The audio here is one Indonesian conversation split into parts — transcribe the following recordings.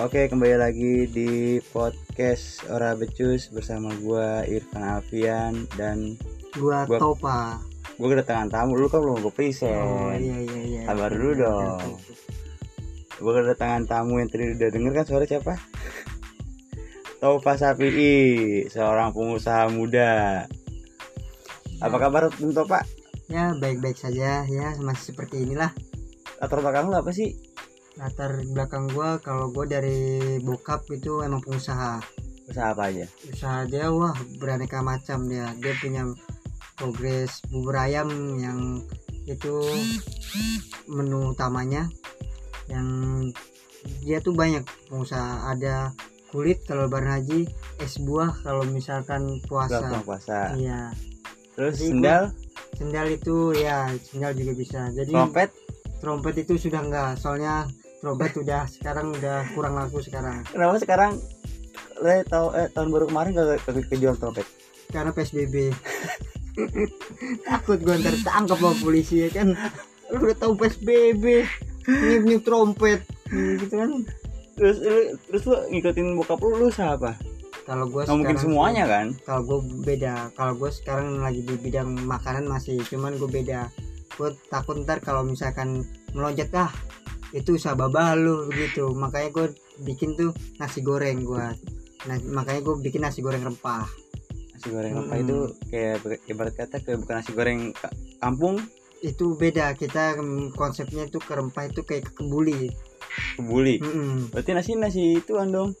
Oke, kembali lagi di podcast Ora Becus bersama gua Irfan Alfian dan Gua, Gua- Topa. gua kedatangan tamu. Lu kan belum gue Oh present. iya iya iya. Sabar dulu dong. Gua kedatangan tamu yang tadi udah denger kan suara siapa? Taufa Sapii, seorang pengusaha muda. Apa kabar Bung Topa? Ya baik-baik saja ya masih seperti inilah Latar belakang lu apa sih? Latar belakang gua kalau gua dari bokap itu emang pengusaha. Usaha apa aja? Usaha dia wah beraneka macam dia. Dia punya progres bubur ayam yang itu menu utamanya yang dia tuh banyak pengusaha ada kulit kalau lebaran haji es buah kalau misalkan puasa puasa. iya Terus Jadi sendal, sendal itu ya sendal juga bisa jadi trompet. trompet itu sudah enggak soalnya trompet udah sekarang udah kurang laku sekarang. Kenapa sekarang le tahu eh, tahun baru kemarin gak, gak kejual trompet? karena psbb takut gue ntar tangkap sama polisi ya kan? Lu udah tahu psbb niup niup trompet. Gitu kan? Terus lu, terus lu ngikutin bokap lu lu usaha apa? kalau gue Nggak mungkin semuanya kan? kalau gue beda. Kalau gue sekarang lagi di bidang makanan masih cuman gue beda. Gue takut ntar kalau misalkan melonjak ah itu usaha babah lu begitu makanya gue bikin tuh nasi goreng gue nah makanya gue bikin nasi goreng rempah Nasi goreng apa Mm-mm. itu kayak ibarat kata kayak bukan nasi goreng ka- kampung, itu beda kita mm, konsepnya itu ke rempah itu kayak ke kebuli kebuli. Mm-mm. Berarti nasi nasi itu dong.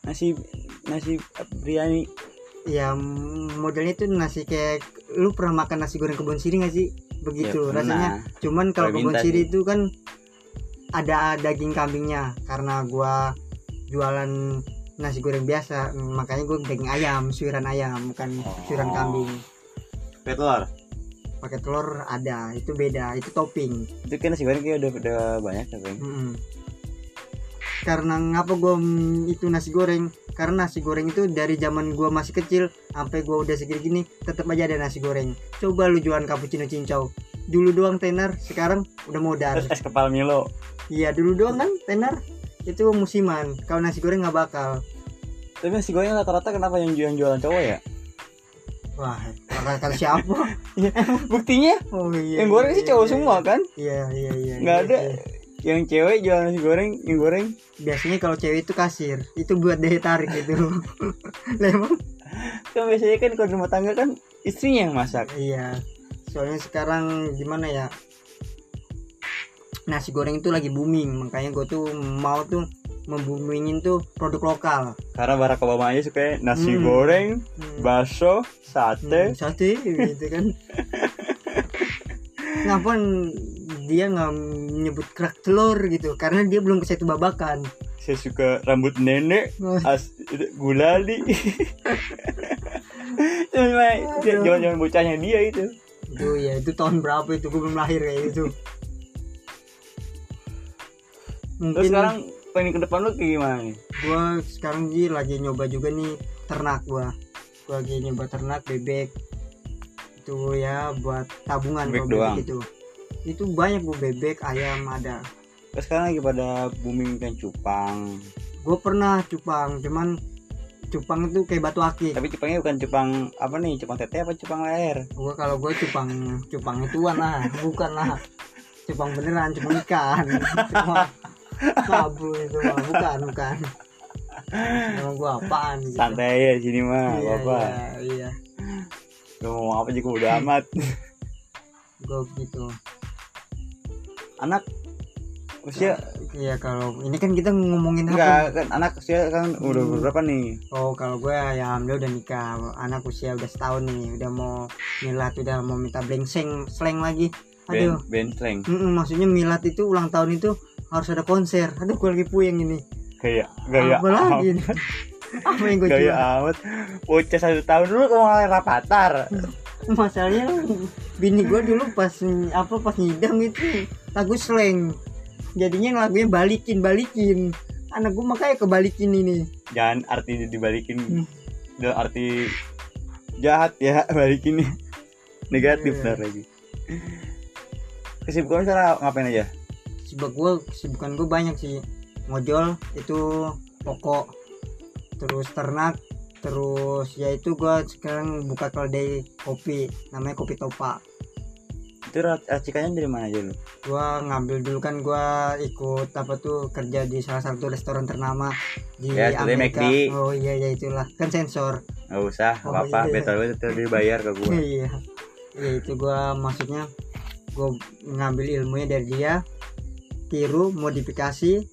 Nasi nasi biryani. ya mm, modelnya itu nasi kayak lu pernah makan nasi goreng kebun siri gak sih begitu Ya, rasanya cuman kalau kebun siri itu kan ada daging kambingnya karena gua jualan nasi goreng biasa mm, makanya gue daging ayam suiran ayam bukan Oh. suiran kambing Pakai telur. pakai telur ada itu beda itu topping Itu kan nasi goreng kayak udah udah banyak tapi. Mm-mm. karena ngapa gue itu nasi goreng karena nasi goreng itu dari zaman gua masih kecil sampai gua udah segini gini tetap aja ada nasi goreng coba lu jualan cappuccino cincau dulu doang tenar sekarang udah modal Terus es kepal Milo. Iya dulu doang kan tenar itu musiman kalau nasi goreng nggak bakal Tapi nasi goreng rata-rata kenapa yang jualan jualan cowok ya? wah bakal siapa Buktinya oh iya yang goreng iya, sih cowok iya, semua kan? iya iya iya Nggak iya, ada iya. yang cewek jualan nasi goreng, yang goreng. biasanya kalau cewek itu kasir itu buat daya tarik itu Lah, emang Kan biasanya kan kalau rumah tangga kan istrinya yang masak. Iya, soalnya sekarang gimana ya? Nasi goreng itu lagi booming, makanya gue tuh mau tuh membumingin tuh produk lokal. Karena Barack Obama aja suka nasi Hmm. goreng, Hmm, bakso, sate. hmm, sate gitu kan. Ngapa dia nggak nyebut kerak telur gitu? Karena dia belum ke situ babakan. Saya suka rambut nenek, as itu gulali. itu Aduh. jaman-jaman bocahnya dia itu. Itu ya itu tahun berapa itu? Gue belum lahir kayak gitu. Terus Mungkin sekarang pengen ke depan lu kayak gimana nih? gua sekarang sih lagi nyoba juga nih ternak gua gua lagi nyoba ternak bebek itu ya buat tabungan Bebek kalau doang? itu itu banyak gua bebek ayam ada Terus sekarang lagi pada booming kan cupang. gua pernah cupang cuman cupang itu kayak batu akik Tapi cupangnya bukan cupang apa nih? Cupang tete apa cupang leher? gua kalau gua cupang cupang ituan lah bukan lah cupang beneran cupang ikan cupang sabu itu mah bukan bukan Emang gua apaan gitu Santai ya sini mah, iya, apa? iya, iya. Lu mau apa juga udah amat. gua gitu Anak usia Iya kalau ini kan kita ngomongin apa? enggak kan anak usia kan udah Hmm. berapa nih? Oh kalau gue ya alhamdulillah udah nikah, anak usia udah setahun nih, udah mau milat, udah mau minta blengseng, slang lagi. Ben, Aduh, ben slang. Mm-mm, maksudnya milat itu ulang tahun itu harus ada konser. Aduh gue lagi puyeng ini. Gaya gaya apa lagi nih? apa yang gue Gaya jual? amat. Bocah satu tahun dulu kamu malah rapatar. Masalahnya bini gue dulu pas apa pas ngidam itu lagu slang. Jadinya lagunya balikin balikin. Anak gue makanya kebalikin ini. Jangan arti dibalikin Hmm. dalam arti jahat ya balikin. Negatif ntar lagi. Kesibukan sekarang ngapain aja? Sibuk gue, kesibukan gue banyak sih. ngojol itu pokok terus ternak terus ya itu gua sekarang buka kedai kopi namanya kopi topa. Itu ra- racikannya dari mana aja lu? Gua ngambil dulu kan gua ikut apa tuh kerja di salah satu restoran ternama di Ya, Amerika. McD. oh iya ya itulah. Kan sensor. Nggak usah Oh, apa-apa. iya. betul betul dibayar ke gua. Iya. Ya itu gua maksudnya gua ngambil ilmunya dari dia tiru modifikasi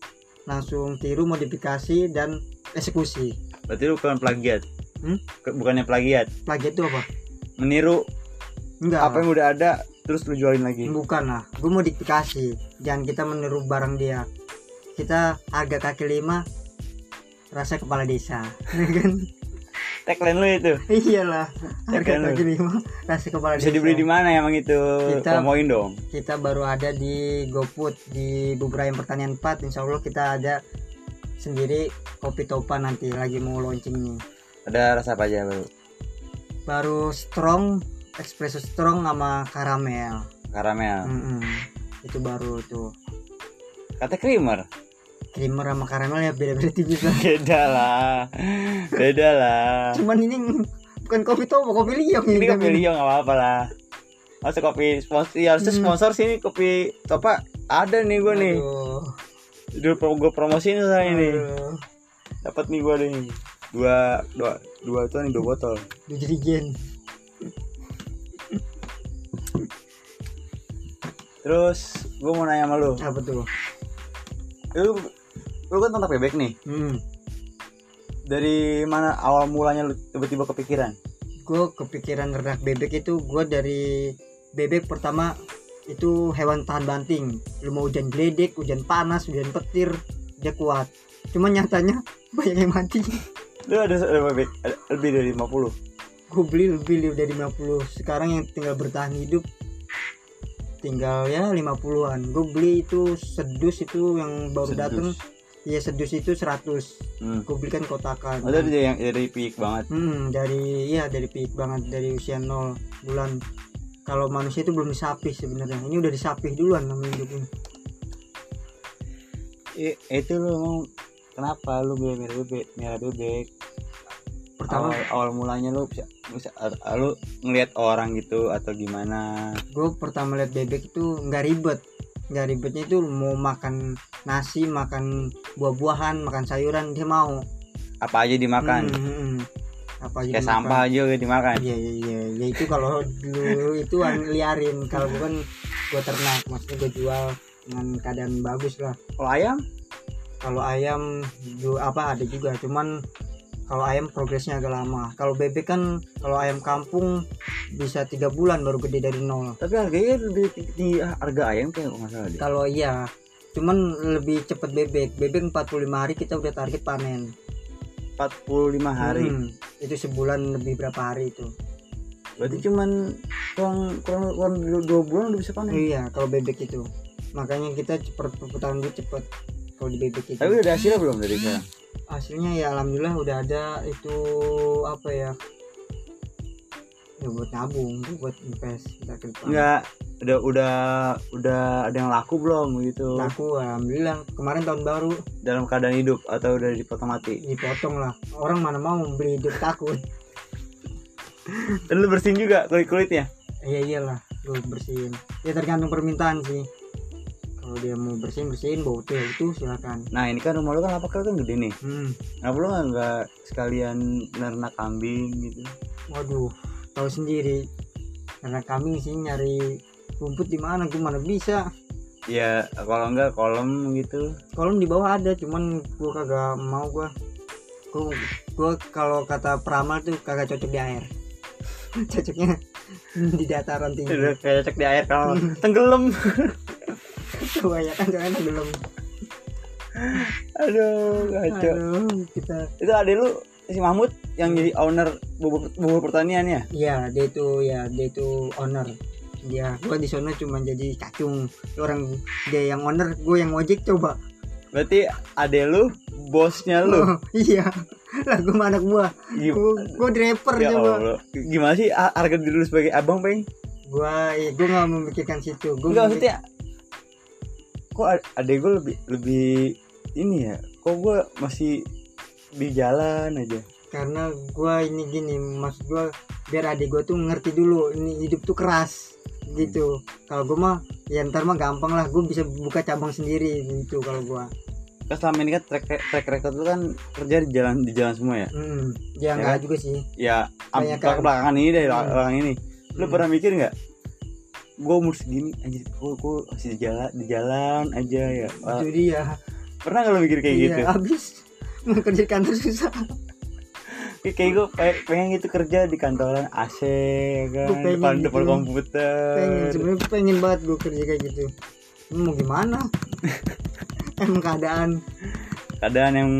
langsung tiru modifikasi dan eksekusi. Berarti bukan plagiat? Hmm? Bukannya plagiat? Plagiat itu apa? Meniru? Enggak. Apa yang udah ada terus lu jualin lagi? Bukan lah. Gue modifikasi. Jangan kita meniru barang dia. Kita harga kaki lima rasa kepala desa. Kan tagline lu itu? Iyalah. Harga kaki lima rasa kepala bisa desa dibeli di mana emang itu? Kita- promoin dong. kita baru ada di GoFood di beberapa pertanian 4 insya Allah kita ada sendiri kopi topa nanti lagi mau launching nih. Ada rasa apa aja baru baru strong espresso strong sama karamel. Karamel. Mm-mm. itu baru tuh. Kata creamer creamer sama karamel ya beda-beda tipis lah beda lah. Beda lah. Cuman ini bukan kopi topa kopi liam ini kita kopi minum. Lio nggak apa-apa lah. Masa kopi sponsor ya harusnya Hmm. sponsor sini kopi topa ada nih gue nih. Pro gue promosiin saya ini. Dapat nih gue nih. Dua dua dua itu nih dua botol. Udah jadi gen. Terus gue mau nanya sama lu. Apa tuh? Lu lu kan tentang bebek nih. Hmm. dari mana awal mulanya lu tiba-tiba kepikiran? Gue kepikiran ternak bebek itu gue dari bebek pertama itu hewan tahan banting. Lu mau hujan geledek hujan panas hujan petir dia kuat. Cuman nyatanya banyak yang mati. Lu ada, ada bebek ada lebih dari 50 gue beli lebih dari 50 sekarang yang tinggal bertahan hidup tinggal ya 50-an gue beli itu sedus itu yang baru Sedus. Iya sedus itu 100 hmm. gue belikan kotakan ada dari yang dari piik banget Hmm, dari iya dari peak banget dari usia 0 bulan. Kalau manusia itu belum disapih sebenarnya. Ini udah disapih duluan namanya hidup ini. I- itu lu mau kenapa lu beli merah bebek merah bebek Pertama, awal, awal mulanya lu bisa, bisa lu ngelihat orang gitu atau gimana gue pertama lihat bebek itu nggak ribet. Nggak ribetnya itu mau makan nasi, makan buah-buahan, makan sayuran dia mau. apa aja dimakan Hmm, hmm, hmm. Apa aja kayak dimakan. sampah aja dimakan Iya iya iya. Ya itu kalau dulu itu an- liarin. Kalau bukan gue ternak, maksudnya gue jual dengan keadaan bagus lah. kalau ayam kalau ayam apa ada juga cuman kalau ayam progresnya agak lama. Kalau bebek kan kalau ayam kampung bisa tiga bulan baru gede dari nol. Tapi harganya lebih tinggi. Harga ayam kayak nggak salah deh. Kalau iya cuman lebih cepet bebek. Bebek 45 hari kita udah target panen. 45 hari? Hmm, itu sebulan lebih berapa hari itu. Berarti cuman kurang kurang kurang dua, dua bulan udah bisa panen? Iya kalau bebek itu. Makanya kita cepet perputaran duit cepet. Kalau di bebek itu. Tapi udah hasilnya belum dari sekarang hasilnya ya alhamdulillah udah ada itu apa ya ya buat nabung buat invest kita ke depan. Enggak udah udah udah ada yang laku belum gitu? Laku alhamdulillah. Kemarin tahun baru. Dalam keadaan hidup atau udah dipotong mati? Dipotong lah. Orang mana mau beli hidup takut. Dan lu bersihin juga kulit kulitnya iya iyalah. Gue bersihin. Ya tergantung permintaan sih kalau dia mau bersihin bersihin bau tuh itu silakan. Nah ini kan rumah lu kan lapaknya kan gede nih. Hmm. Kenapa lu nggak- sekalian nernak kambing gitu? Waduh tahu sendiri. Karena kami sih nyari rumput di mana gue mana bisa? Ya kalau enggak kolom gitu. Kolom di bawah ada cuman gue kagak mau gue gue gue kalau kata peramal tuh kagak cocok di air. Cocoknya di dataran tinggi. Udah kayak cek di air kalau tenggelam kebanyakan soalnya belum. Aduh ngaco aduh kita itu ada lu si Mahmud yang jadi owner bubur, bubur pertanian ya? Ya dia itu ya dia itu owner. Dia gue di sana cuma jadi kacung orang dia yang owner gue yang ojek coba. Berarti ade lu bosnya lu? Oh, iya. Lah gue anak buah gue driver ya coba Allah. gimana sih ha- harga diri lu sebagai abang peng? Gue ya, gue nggak memikirkan situ. Gue enggak maksudnya kok adek gue lebih lebih ini ya? Kok gue masih di jalan aja? Karena gua ini gini maksud gua biar adik gua tuh ngerti dulu ini hidup tuh keras gitu. Kalau gua mah ya ntar mah gampang lah gua bisa buka cabang sendiri gitu kalau gua. Kan selama ini kan track track record lu kan kerja di jalan di jalan semua ya? Hmm ya Ya enggak kan? juga sih. Ya Banyak belakang kan? belakangan ini deh Hmm. belakangan ini. Lu Hmm. pernah mikir nggak gue umur segini anjir gue gue masih di jalan di jalan aja ya. Wah, itu dia pernah nggak lu mikir kayak iya gitu? abis mau kerja di kantor susah. Kayak, kayak gue pengen gitu kerja di kantoran AC ya kan Gua pengen depan gitu. depan komputer. Pengen sebenarnya pengen banget gua kerja kayak gitu. Mau gimana? Emang keadaan. Keadaan yang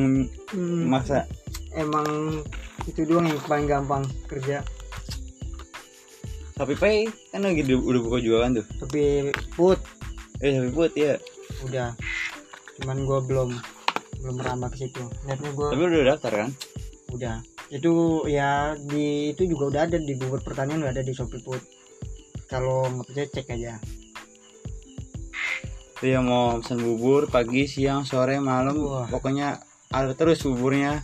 hmm, maksa. Emang itu doang yang paling gampang kerja Shopee Pay kan lagi di- udah buka juga kan tuh. Tapi put. Eh Shopee Put ya udah. Cuman gua belum belum merambah ke situ. Netnya gua tapi udah daftar kan? Udah. Itu ya di itu juga udah ada di bubur pertanian udah ada di Shopee Food kalau nggak percaya cek aja. Tuh yang mau pesan bubur pagi siang sore malam Wah. pokoknya ada terus buburnya.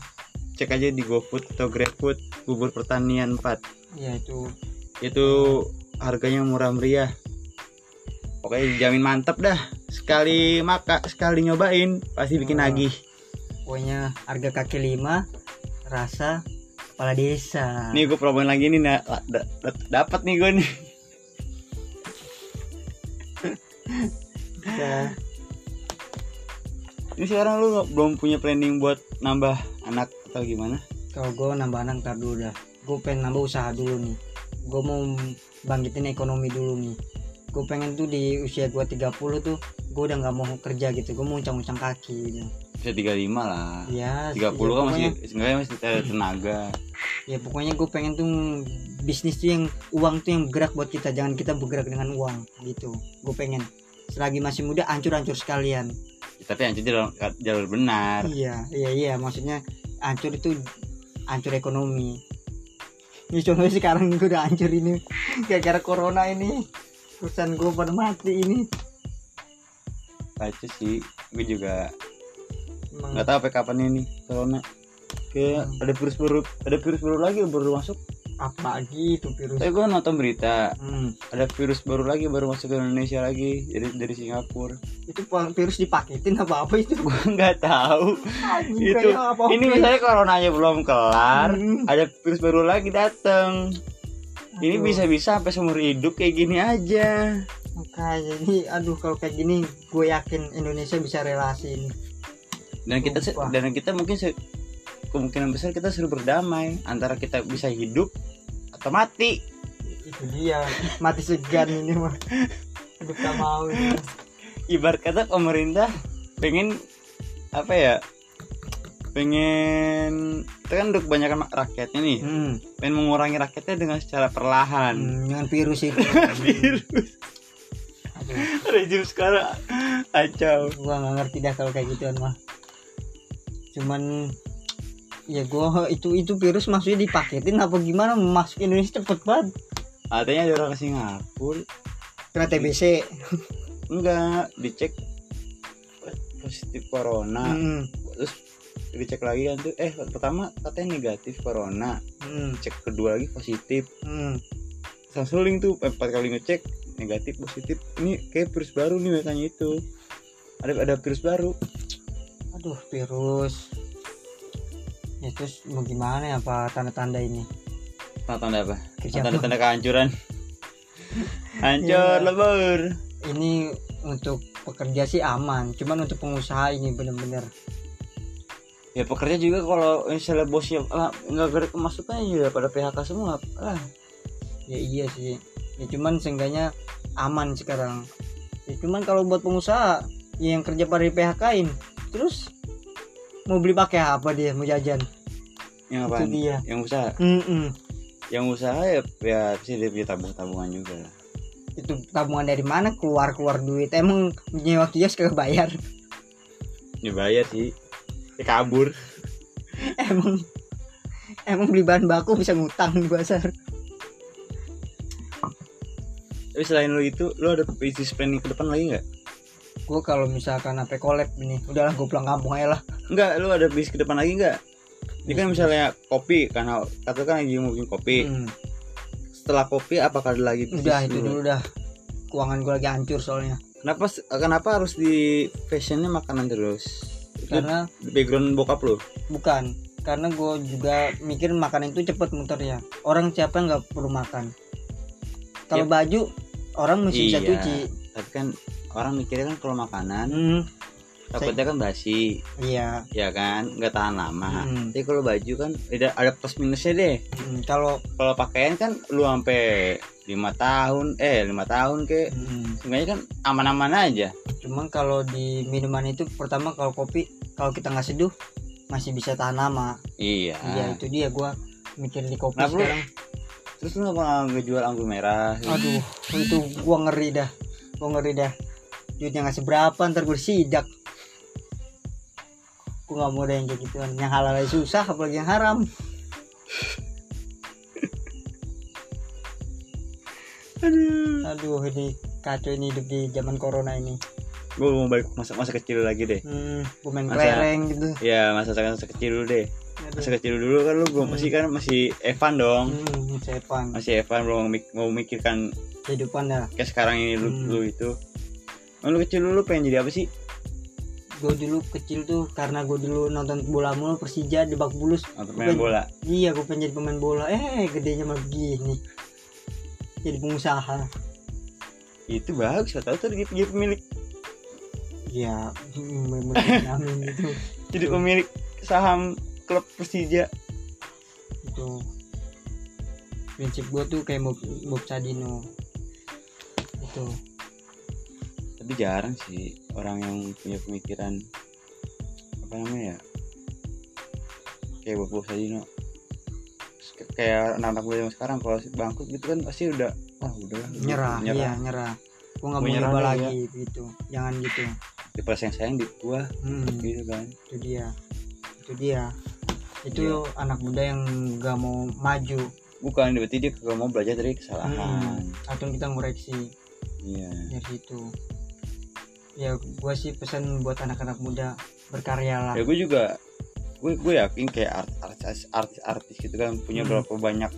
Cek aja di GoFood atau GrabFood bubur pertanian 4 ya itu itu harganya murah meriah. Pokoknya dijamin mantep dah. Sekali maka sekali nyobain pasti bikin Wah. nagih. Pokoknya harga kaki lima rasa kepala desa. Nih gue promoin lagi nih nah, da- da- dapat nih gue nih. Ya, ini sekarang lu belum punya planning buat nambah anak atau gimana? Kalau gue nambah anak ntar dulu dah. Gue pengen nambah usaha dulu nih gue mau bangkitin ekonomi dulu nih. Gue pengen tuh di usia gue 30 tuh gue udah nggak mau kerja gitu. Gue mau uncang-uncang kaki gitu. Bisa 35 lah. Ya 30 ya, kan pokoknya- masih sebenarnya masih tenaga. Ya pokoknya gue pengen tuh bisnis tuh yang uang tuh yang bergerak buat kita. Jangan kita bergerak dengan uang gitu. Gue pengen. Selagi masih muda hancur-hancur sekalian. Ya, tapi yang jalur jalur benar. Iya iya iya. Maksudnya hancur itu hancur ekonomi ini contohnya sekarang gue udah hancur ini. Gara-gara corona ini. Perusahaan gue pada mati ini. Baca sih gue juga nggak tahu sampai kapan ini corona. Kayak Hmm. ada virus baru ada virus baru lagi baru masuk apa lagi itu virus? Tapi gue nonton berita. Hmm, ada virus baru lagi baru masuk ke Indonesia lagi dari dari Singapura. Itu virus dipaketin apa apa itu? Gue nggak tahu. Anjing, itu kayak apa ini misalnya coronanya belum kelar Hmm. ada virus baru lagi datang ini bisa-bisa sampai seumur hidup kayak gini aja. Makanya ini aduh kalau kayak gini gue yakin Indonesia bisa relasi ini dan kita Sumpah. dan kita mungkin kemungkinan besar kita suruh berdamai antara kita bisa hidup atau mati. Itu dia. Mati segan ini mah. Aduh gak mau ini. Ibarat kata pemerintah pengen apa ya pengen kita kan udah kebanyakan rakyatnya nih. Hmm, pengen mengurangi rakyatnya dengan secara perlahan. Hmm, dengan virus itu virus. Aduh. Rejim sekarang acau gua nggak ngerti dah kalau kayak gituan mah. Cuman ya gua itu itu virus maksudnya dipaketin apa gimana? Masuk Indonesia cepet banget. Katanya ada orang ke Singapura. Kena TBC enggak dicek positif corona. Hmm, terus dicek lagi kan tuh eh pertama katanya negatif corona. Hmm, cek kedua lagi positif. Hmm. seling tuh empat kali ngecek negatif positif. Ini kayak virus baru nih katanya itu. Ada ada virus baru. Aduh virus ya terus mau gimana ya apa tanda-tanda ini? Tanda-tanda apa? Tanda-tanda kehancuran. Hancur Iya. lebur. Ini untuk pekerja sih aman cuman untuk pengusaha ini bener-bener. Ya pekerja juga kalau misalnya bosnya ah, nggak ada kemasukan ya pada PHK semua ah ya iya sih. Ya cuman seenggaknya aman sekarang. Ya cuman kalau buat pengusaha ya yang kerja pada di PHK-in terus mau beli pakai apa dia? Mau jajan? Yang apa dia. Yang usaha? Mm-mm. yang usaha ya ya sih dia punya tabung tabungan juga. Itu tabungan dari mana? Keluar keluar duit. Emang nyewa kios kagak bayar? Dibayar sih. Ya kabur. Emang emang beli bahan baku bisa ngutang di pasar. Tapi selain lu itu lu ada bisnis planning ke depan lagi nggak gue kalau misalkan apa collab ini udahlah gue pulang kampung aja lah. Enggak lu ada bis ke depan lagi enggak ini kan misalnya kopi karena kata kan lagi mungkin kopi. Hmm, setelah kopi apakah ada lagi bisnis udah itu lu? dulu dah. Keuangan gue lagi hancur soalnya. Kenapa kenapa harus di fashionnya makanan terus? Itu karena background bokap lu? Bukan. Karena gue juga mikir makanan itu cepet muternya. Orang siapa nggak perlu makan? Kalau Yep. baju orang mesti bisa Iya. cuci. Tapi kan orang mikirnya kan kalau makanan Hmm, takutnya kan basi. Iya. Ya kan? Nggak tahan lama. Hmm. tapi kalau baju kan ada ada plus minusnya deh. Hmm, kalau kalau pakaian kan lu sampai lima tahun eh lima tahun ke hmm, sebenarnya kan aman-aman aja. Cuman kalau di minuman itu pertama kalau kopi kalau kita nggak seduh masih bisa tahan lama. Iya. Iya itu dia gue mikir di kopi Nah, sekarang. Terus lu nggak ngejual anggur merah? Gitu? aduh itu gua ngeri dah. Gua ngeri dah duitnya nggak seberapa ntar gue sidak gua nggak mau ada yang kayak gituan. Yang halal aja susah apalagi yang haram. Aduh. Aduh ini kacau ini hidup di zaman corona ini. Gue mau balik masa masa kecil lagi deh. Hmm, gua main Masa- kelereng gitu. ya masa masa kecil dulu deh. Masa kecil dulu kan lu belum Hmm. masih kan masih Evan dong. Hmm, sepan masih Evan belum mau mikirkan kehidupan dah. kayak sekarang ini lu, Hmm. lu itu lu kecil dulu pengen jadi apa sih? Gue dulu kecil tuh karena gue dulu nonton bola mulu Persija di bak bulus. Atau main Bukan. bola? Iya gue pengen jadi pemain bola. Eh gedenya mah begini. Jadi pengusaha. Itu bagus tahu tuh jadi, jadi pemilik. Ya amin gitu. Jadi pemilik saham klub Persija. Itu. Prinsip gue tuh kayak Bob, Bob Sadino. Itu tapi jarang sih orang yang punya pemikiran apa namanya ya kayak Sadino Terus kayak anak-anak gue zaman sekarang kalau bangkrut gitu kan pasti udah wah udah nyerah, iya nyerah. Gue nggak mau nyerah nyoba deh, lagi gitu. Jangan gitu. Di yang sayang di gua hmm, gitu kan. Itu dia. Itu dia. Itu Iya. anak muda yang nggak mau maju. Bukan berarti dia kagak mau belajar dari kesalahan. Atau kita ngoreksi. Iya. Dari situ ya gue sih pesan buat anak-anak muda berkarya lah. Ya gue juga gue gue yakin kayak art- artis artis artis gitu kan punya Hmm. berapa banyak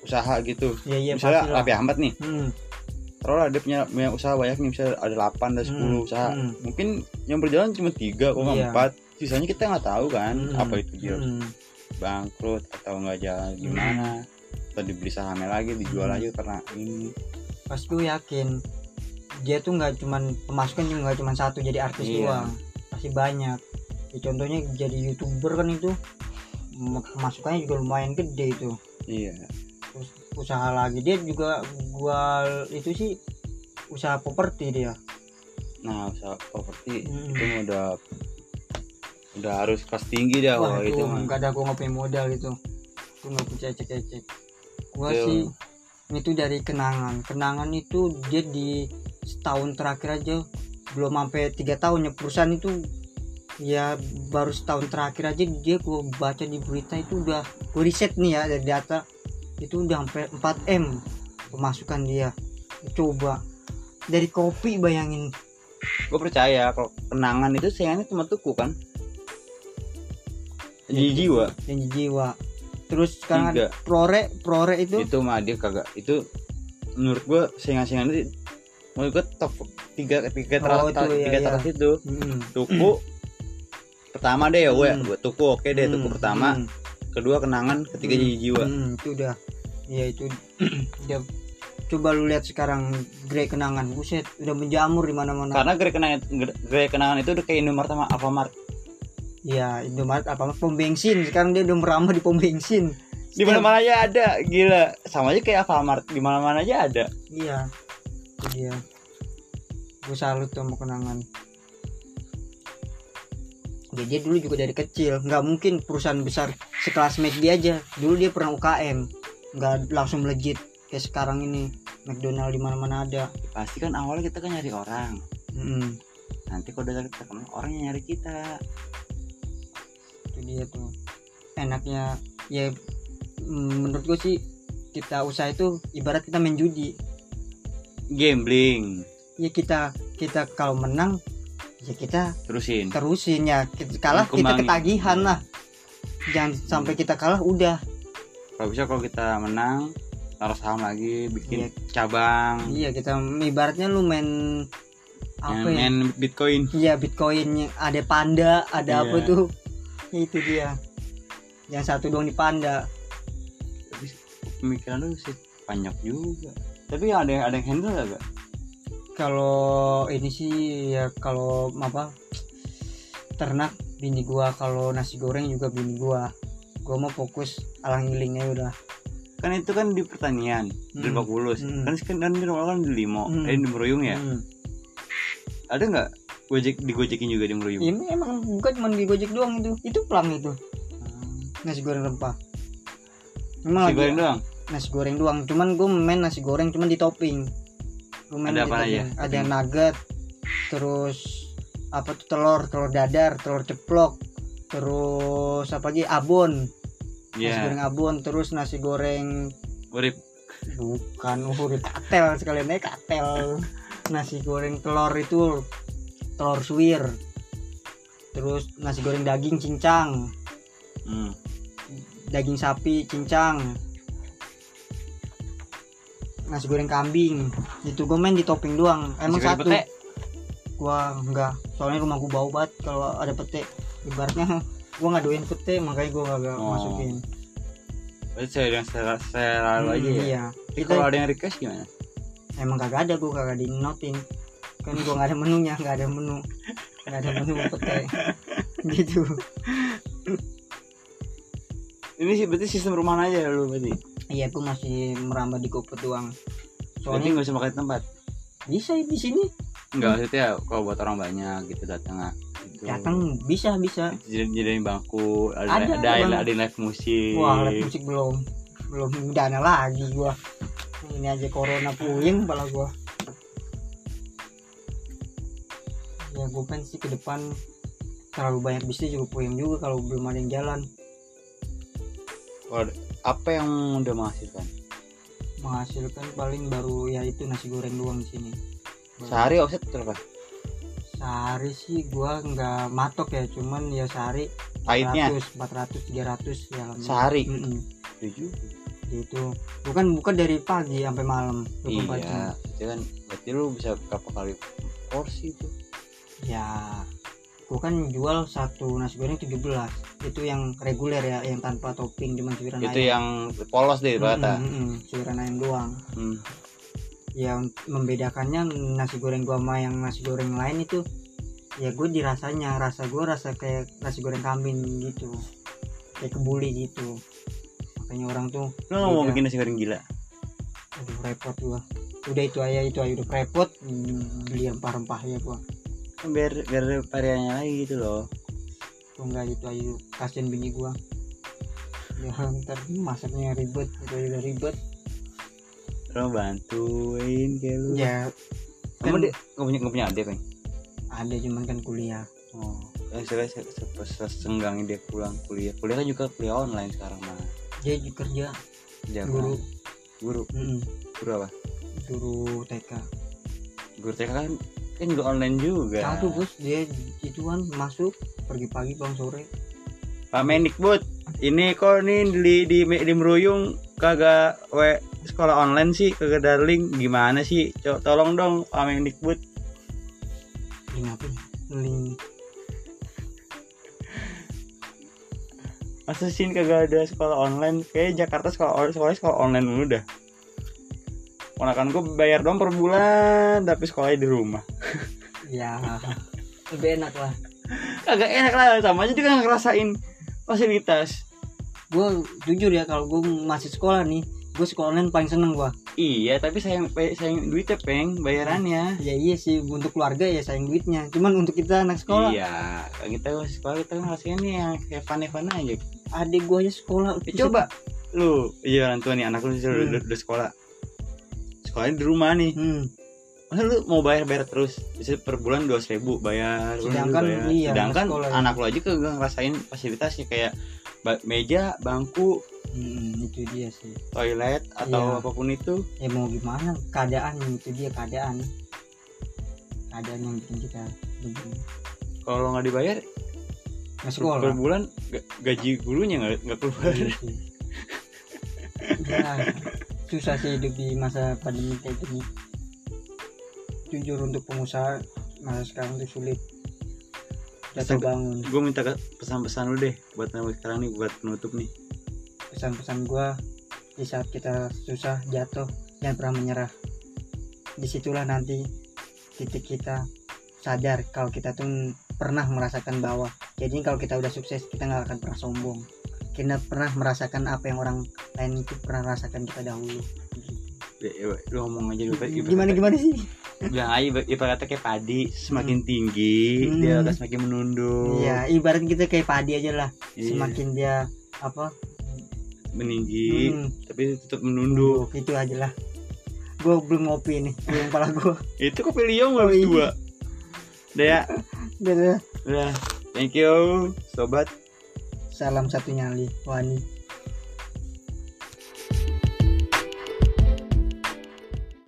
usaha gitu. Ya iya misalnya Raffi Ahmad nih. Hmm, taruhlah dia punya, punya usaha banyak nih misalnya ada 8 ada 10 Hmm, usaha. hmm. mungkin yang berjalan cuma tiga kok Iya. empat. Sisanya kita nggak tahu kan hmm, apa itu dia hmm, bangkrut atau nggak jalan gimana. Atau dibeli sahamnya lagi dijual Hmm. lagi karena ini. Pas gue yakin dia tuh nggak cuman pemasukan juga nggak cuman satu jadi artis Iya. doang. Pasti banyak. Ya, contohnya jadi youtuber kan itu m- pemasukannya juga lumayan gede itu. Iya. Terus usaha lagi dia juga gua itu sih usaha properti dia. Nah usaha properti Hmm. itu udah udah harus kelas tinggi dah wah itu itu nggak ada gua nggak punya modal itu. Gua nggak punya ecek-ecek gua Itu- sih itu dari kenangan. Kenangan itu dia di setahun terakhir aja. Belum sampai tiga tahun ya perusahaan itu ya baru setahun terakhir aja dia gua baca di berita itu udah gua riset nih ya dari data. Itu udah sampai 4 m pemasukan dia. Coba dari kopi bayangin. Gue percaya kalau kenangan itu sayangannya cuma tuku kan? Jadi jiwa. Dan jiwa. Terus sekarang tiga. ada prore prore itu? Itu mah dia kagak itu menurut gue saingan-saingan itu menurut gue top tiga tiga Oh, teratas itu, iya, tiga iya. teratas itu. Hmm. tuku pertama deh ya. Gue Hmm. gue tuku oke deh tuku Hmm, pertama. Hmm. kedua kenangan ketiga Hmm, jadi jiwa. Hmm, itu udah ya itu udah coba lu lihat sekarang Grey kenangan. Buset udah menjamur di mana-mana. Karena gerai kenangan gerai kenangan itu udah kayak Indomaret sama Alfamart. Ya Indomaret apa pom bensin. Sekarang dia udah merambah di pom bensin. Di mana mana aja ada gila. Sama aja kayak Alfamart di mana mana aja ada. Iya dia gue salut tuh sama kenangan. Dia dulu juga dari kecil. Nggak mungkin perusahaan besar sekelas McD aja. Dulu dia pernah UKM nggak langsung melejit kayak sekarang ini. McDonald di mana-mana ada. Pasti kan awalnya kita kan nyari orang. Hmm, nanti kalau udah terkenal orang yang nyari kita. Itu dia tuh. Enaknya ya mm, menurut gue sih kita usaha itu ibarat kita main judi gambling. Ya kita kita kalau menang ya kita terusin. terusin ya. Kita kalah kita ketagihan lah. Jangan sampai kita kalah udah. Kalau bisa kalau kita menang taruh saham lagi bikin Iya. cabang. Iya kita ibaratnya lu main apa main, ya? main bitcoin. Iya bitcoin ada panda ada apa Iya. tuh? Itu dia. Yang satu doang di panda. Tapi pemikiran lu sih banyak juga tapi ada yang ada yang handle gak kalau ini sih ya kalau apa ternak bini gua. Kalau nasi goreng juga bini gua. Gua mau fokus alang gilingnya udah. Kan itu kan di pertanian di Hmm. Lebak Bulus. Hmm. kan kan di rumah kan di Limo. Hmm. eh di Meruyung ya? Hmm. ada nggak gojek digojekin juga di Meruyung ini emang bukan cuma di gojek doang itu. Itu pelang itu. Hmm. nasi goreng rempah. Emang Nasi goreng doang nasi goreng doang. Cuman gue main nasi goreng cuman di topping. Gua main Ada di apa topping. aja? ada nugget terus apa tuh telur telur dadar telur ceplok terus apa lagi? Abon. Nasi Iya. goreng abon terus nasi goreng urip. Bukan urip. Katel sekalian aja katel. Nasi goreng telur itu telur suwir. Terus nasi goreng daging cincang. Hmm. daging sapi cincang nasi goreng kambing. Itu gue main di topping doang. Emang Nasi satu. pete? gua enggak. Soalnya rumah gua bau banget kalau ada pete ibaratnya gua nggak doain pete makanya gua nggak Oh. masukin. Berarti saya yang saya saya lalu Hmm, aja ya? iya. Kita- kalau ada yang request gimana? Emang kagak ada gua kagak di notin. Kan gua nggak ada menunya nggak ada menu. Nggak ada menu pete gitu ini sih berarti sistem rumahan aja lu berarti iya gua masih merambah di GoFood doang soalnya nggak usah makan di tempat bisa di sini Enggak maksudnya kalau buat orang banyak gitu datang nggak gitu. datang bisa bisa jadi jadiin bangku ada Ada, ada ada, ada live musik Wah, live musik belum. Belum dana lagi gua. Ini aja corona puyeng kepala gua. Ya gua kan sih ke depan terlalu banyak bisnis juga puyeng juga kalau belum ada yang jalan. Apa yang udah menghasilkan Menghasilkan paling baru ya itu nasi goreng doang di sini. sehari offset berapa Sehari sih gua nggak matok ya, cuman ya sehari pahitnya 400, 400, 300 ya. Sehari? Mm-mm. tujuh Gitu. Bukan bukan dari pagi sampai malam 24 jam. iya itu kan berarti lu bisa berapa kali porsi tuh ya gua kan jual satu nasi goreng 17 itu yang reguler ya yang tanpa topping cuma suiran itu ayam. yang polos deh rata mm, mm, suiran ayam doang. Hmm. ya membedakannya nasi goreng gua sama yang nasi goreng lain itu ya gue dirasanya rasa gue rasa kayak nasi goreng kambing gitu. Kayak kebuli gitu. Makanya orang tuh nggak mau bikin nasi goreng gila? Aduh repot gua. Udah itu aja itu aja udah repot. Mm, beli rempah-rempahnya gua kan biar biar variannya lagi gitu loh. Kalau enggak itu aja kasihan bini gua. Ya ntar masaknya ribet itu aja udah ribet. Lu bantuin kayak lu. Ya kamu kan- dia nggak punya nggak punya adik peng ada cuman kan kuliah. Oh kan saya sesenggangnya dia pulang kuliah. Kuliah kan juga kuliah online sekarang mah dia juga kerja. Jangan. guru. Guru? Mm-mm, guru apa? Guru TK guru TK kan kan juga online juga. Satu bos. Dia ituan masuk pergi pagi pulang sore. Pak Mendikbud ini kok nih di di di Meruyung kagak we sekolah online sih kagak darling. Gimana sih? Co- tolong dong Pak Mendikbud link apa link. Masa sih kagak ada sekolah online? Kayak Jakarta sekolah sekolah sekolah online dulu dah. Ponakan gue bayar dong per bulan tapi sekolahnya di rumah ya lebih enak lah. Kagak enak lah sama aja dia kan ngerasain fasilitas. Gue jujur ya kalau gue masih sekolah nih gue sekolah online paling seneng gua. Iya tapi sayang sayang duitnya peng bayarannya. Ya iya sih untuk keluarga ya sayang duitnya. Cuman untuk kita anak sekolah. Iya kita sekolah kita kan ngerasain nih yang Evan Evan aja. Adik gue aja sekolah. Ya, coba. Lu iya orang tua nih anak lu udah, Hmm. udah, udah sekolah. Sekolahnya di rumah nih. Hmm. Masa lu mau bayar bayar terus? Bisa per bulan dua ribu bayar. Sedangkan, bayar. iya, sedangkan anak lu aja kagak ngerasain fasilitasnya kayak meja bangku. Hmm, itu dia sih. Toilet atau Iya. apa pun itu. Ya mau gimana? Keadaan itu dia keadaan. Keadaan yang bikin kita begini kalau nggak dibayar Nggak per bulan ga- gaji gurunya nggak nggak keluar. Iya sih. ya susah sih hidup di masa pandemi kayak gini jujur untuk pengusaha masa sekarang tuh sulit. Jatuh bangun. gue minta pesan-pesan lu deh buat nama sekarang nih buat penutup nih. Pesan-pesan gua di saat kita susah jatuh jangan pernah menyerah. Di situlah nanti titik kita sadar kalau kita tuh pernah merasakan bawah. Jadi kalau kita udah sukses kita nggak akan pernah sombong. Kita pernah merasakan apa yang orang lain itu pernah rasakan kita dahulu. Ya, ya, lu ngomong aja lu gimana gimana sih bilang aja ibarat- ibaratnya kayak padi semakin tinggi Hmm. dia akan semakin menunduk Iya, ibarat kita kayak padi aja lah. Iya, Semakin dia apa? meninggi hmm, tapi tetap menunduk itu aja lah. Gue belum ngopi nih, belum pala gue. itu kopi liong Oh, habis iya. dua udah ya Dadah. udah thank you sobat Salam satu nyali, Wani.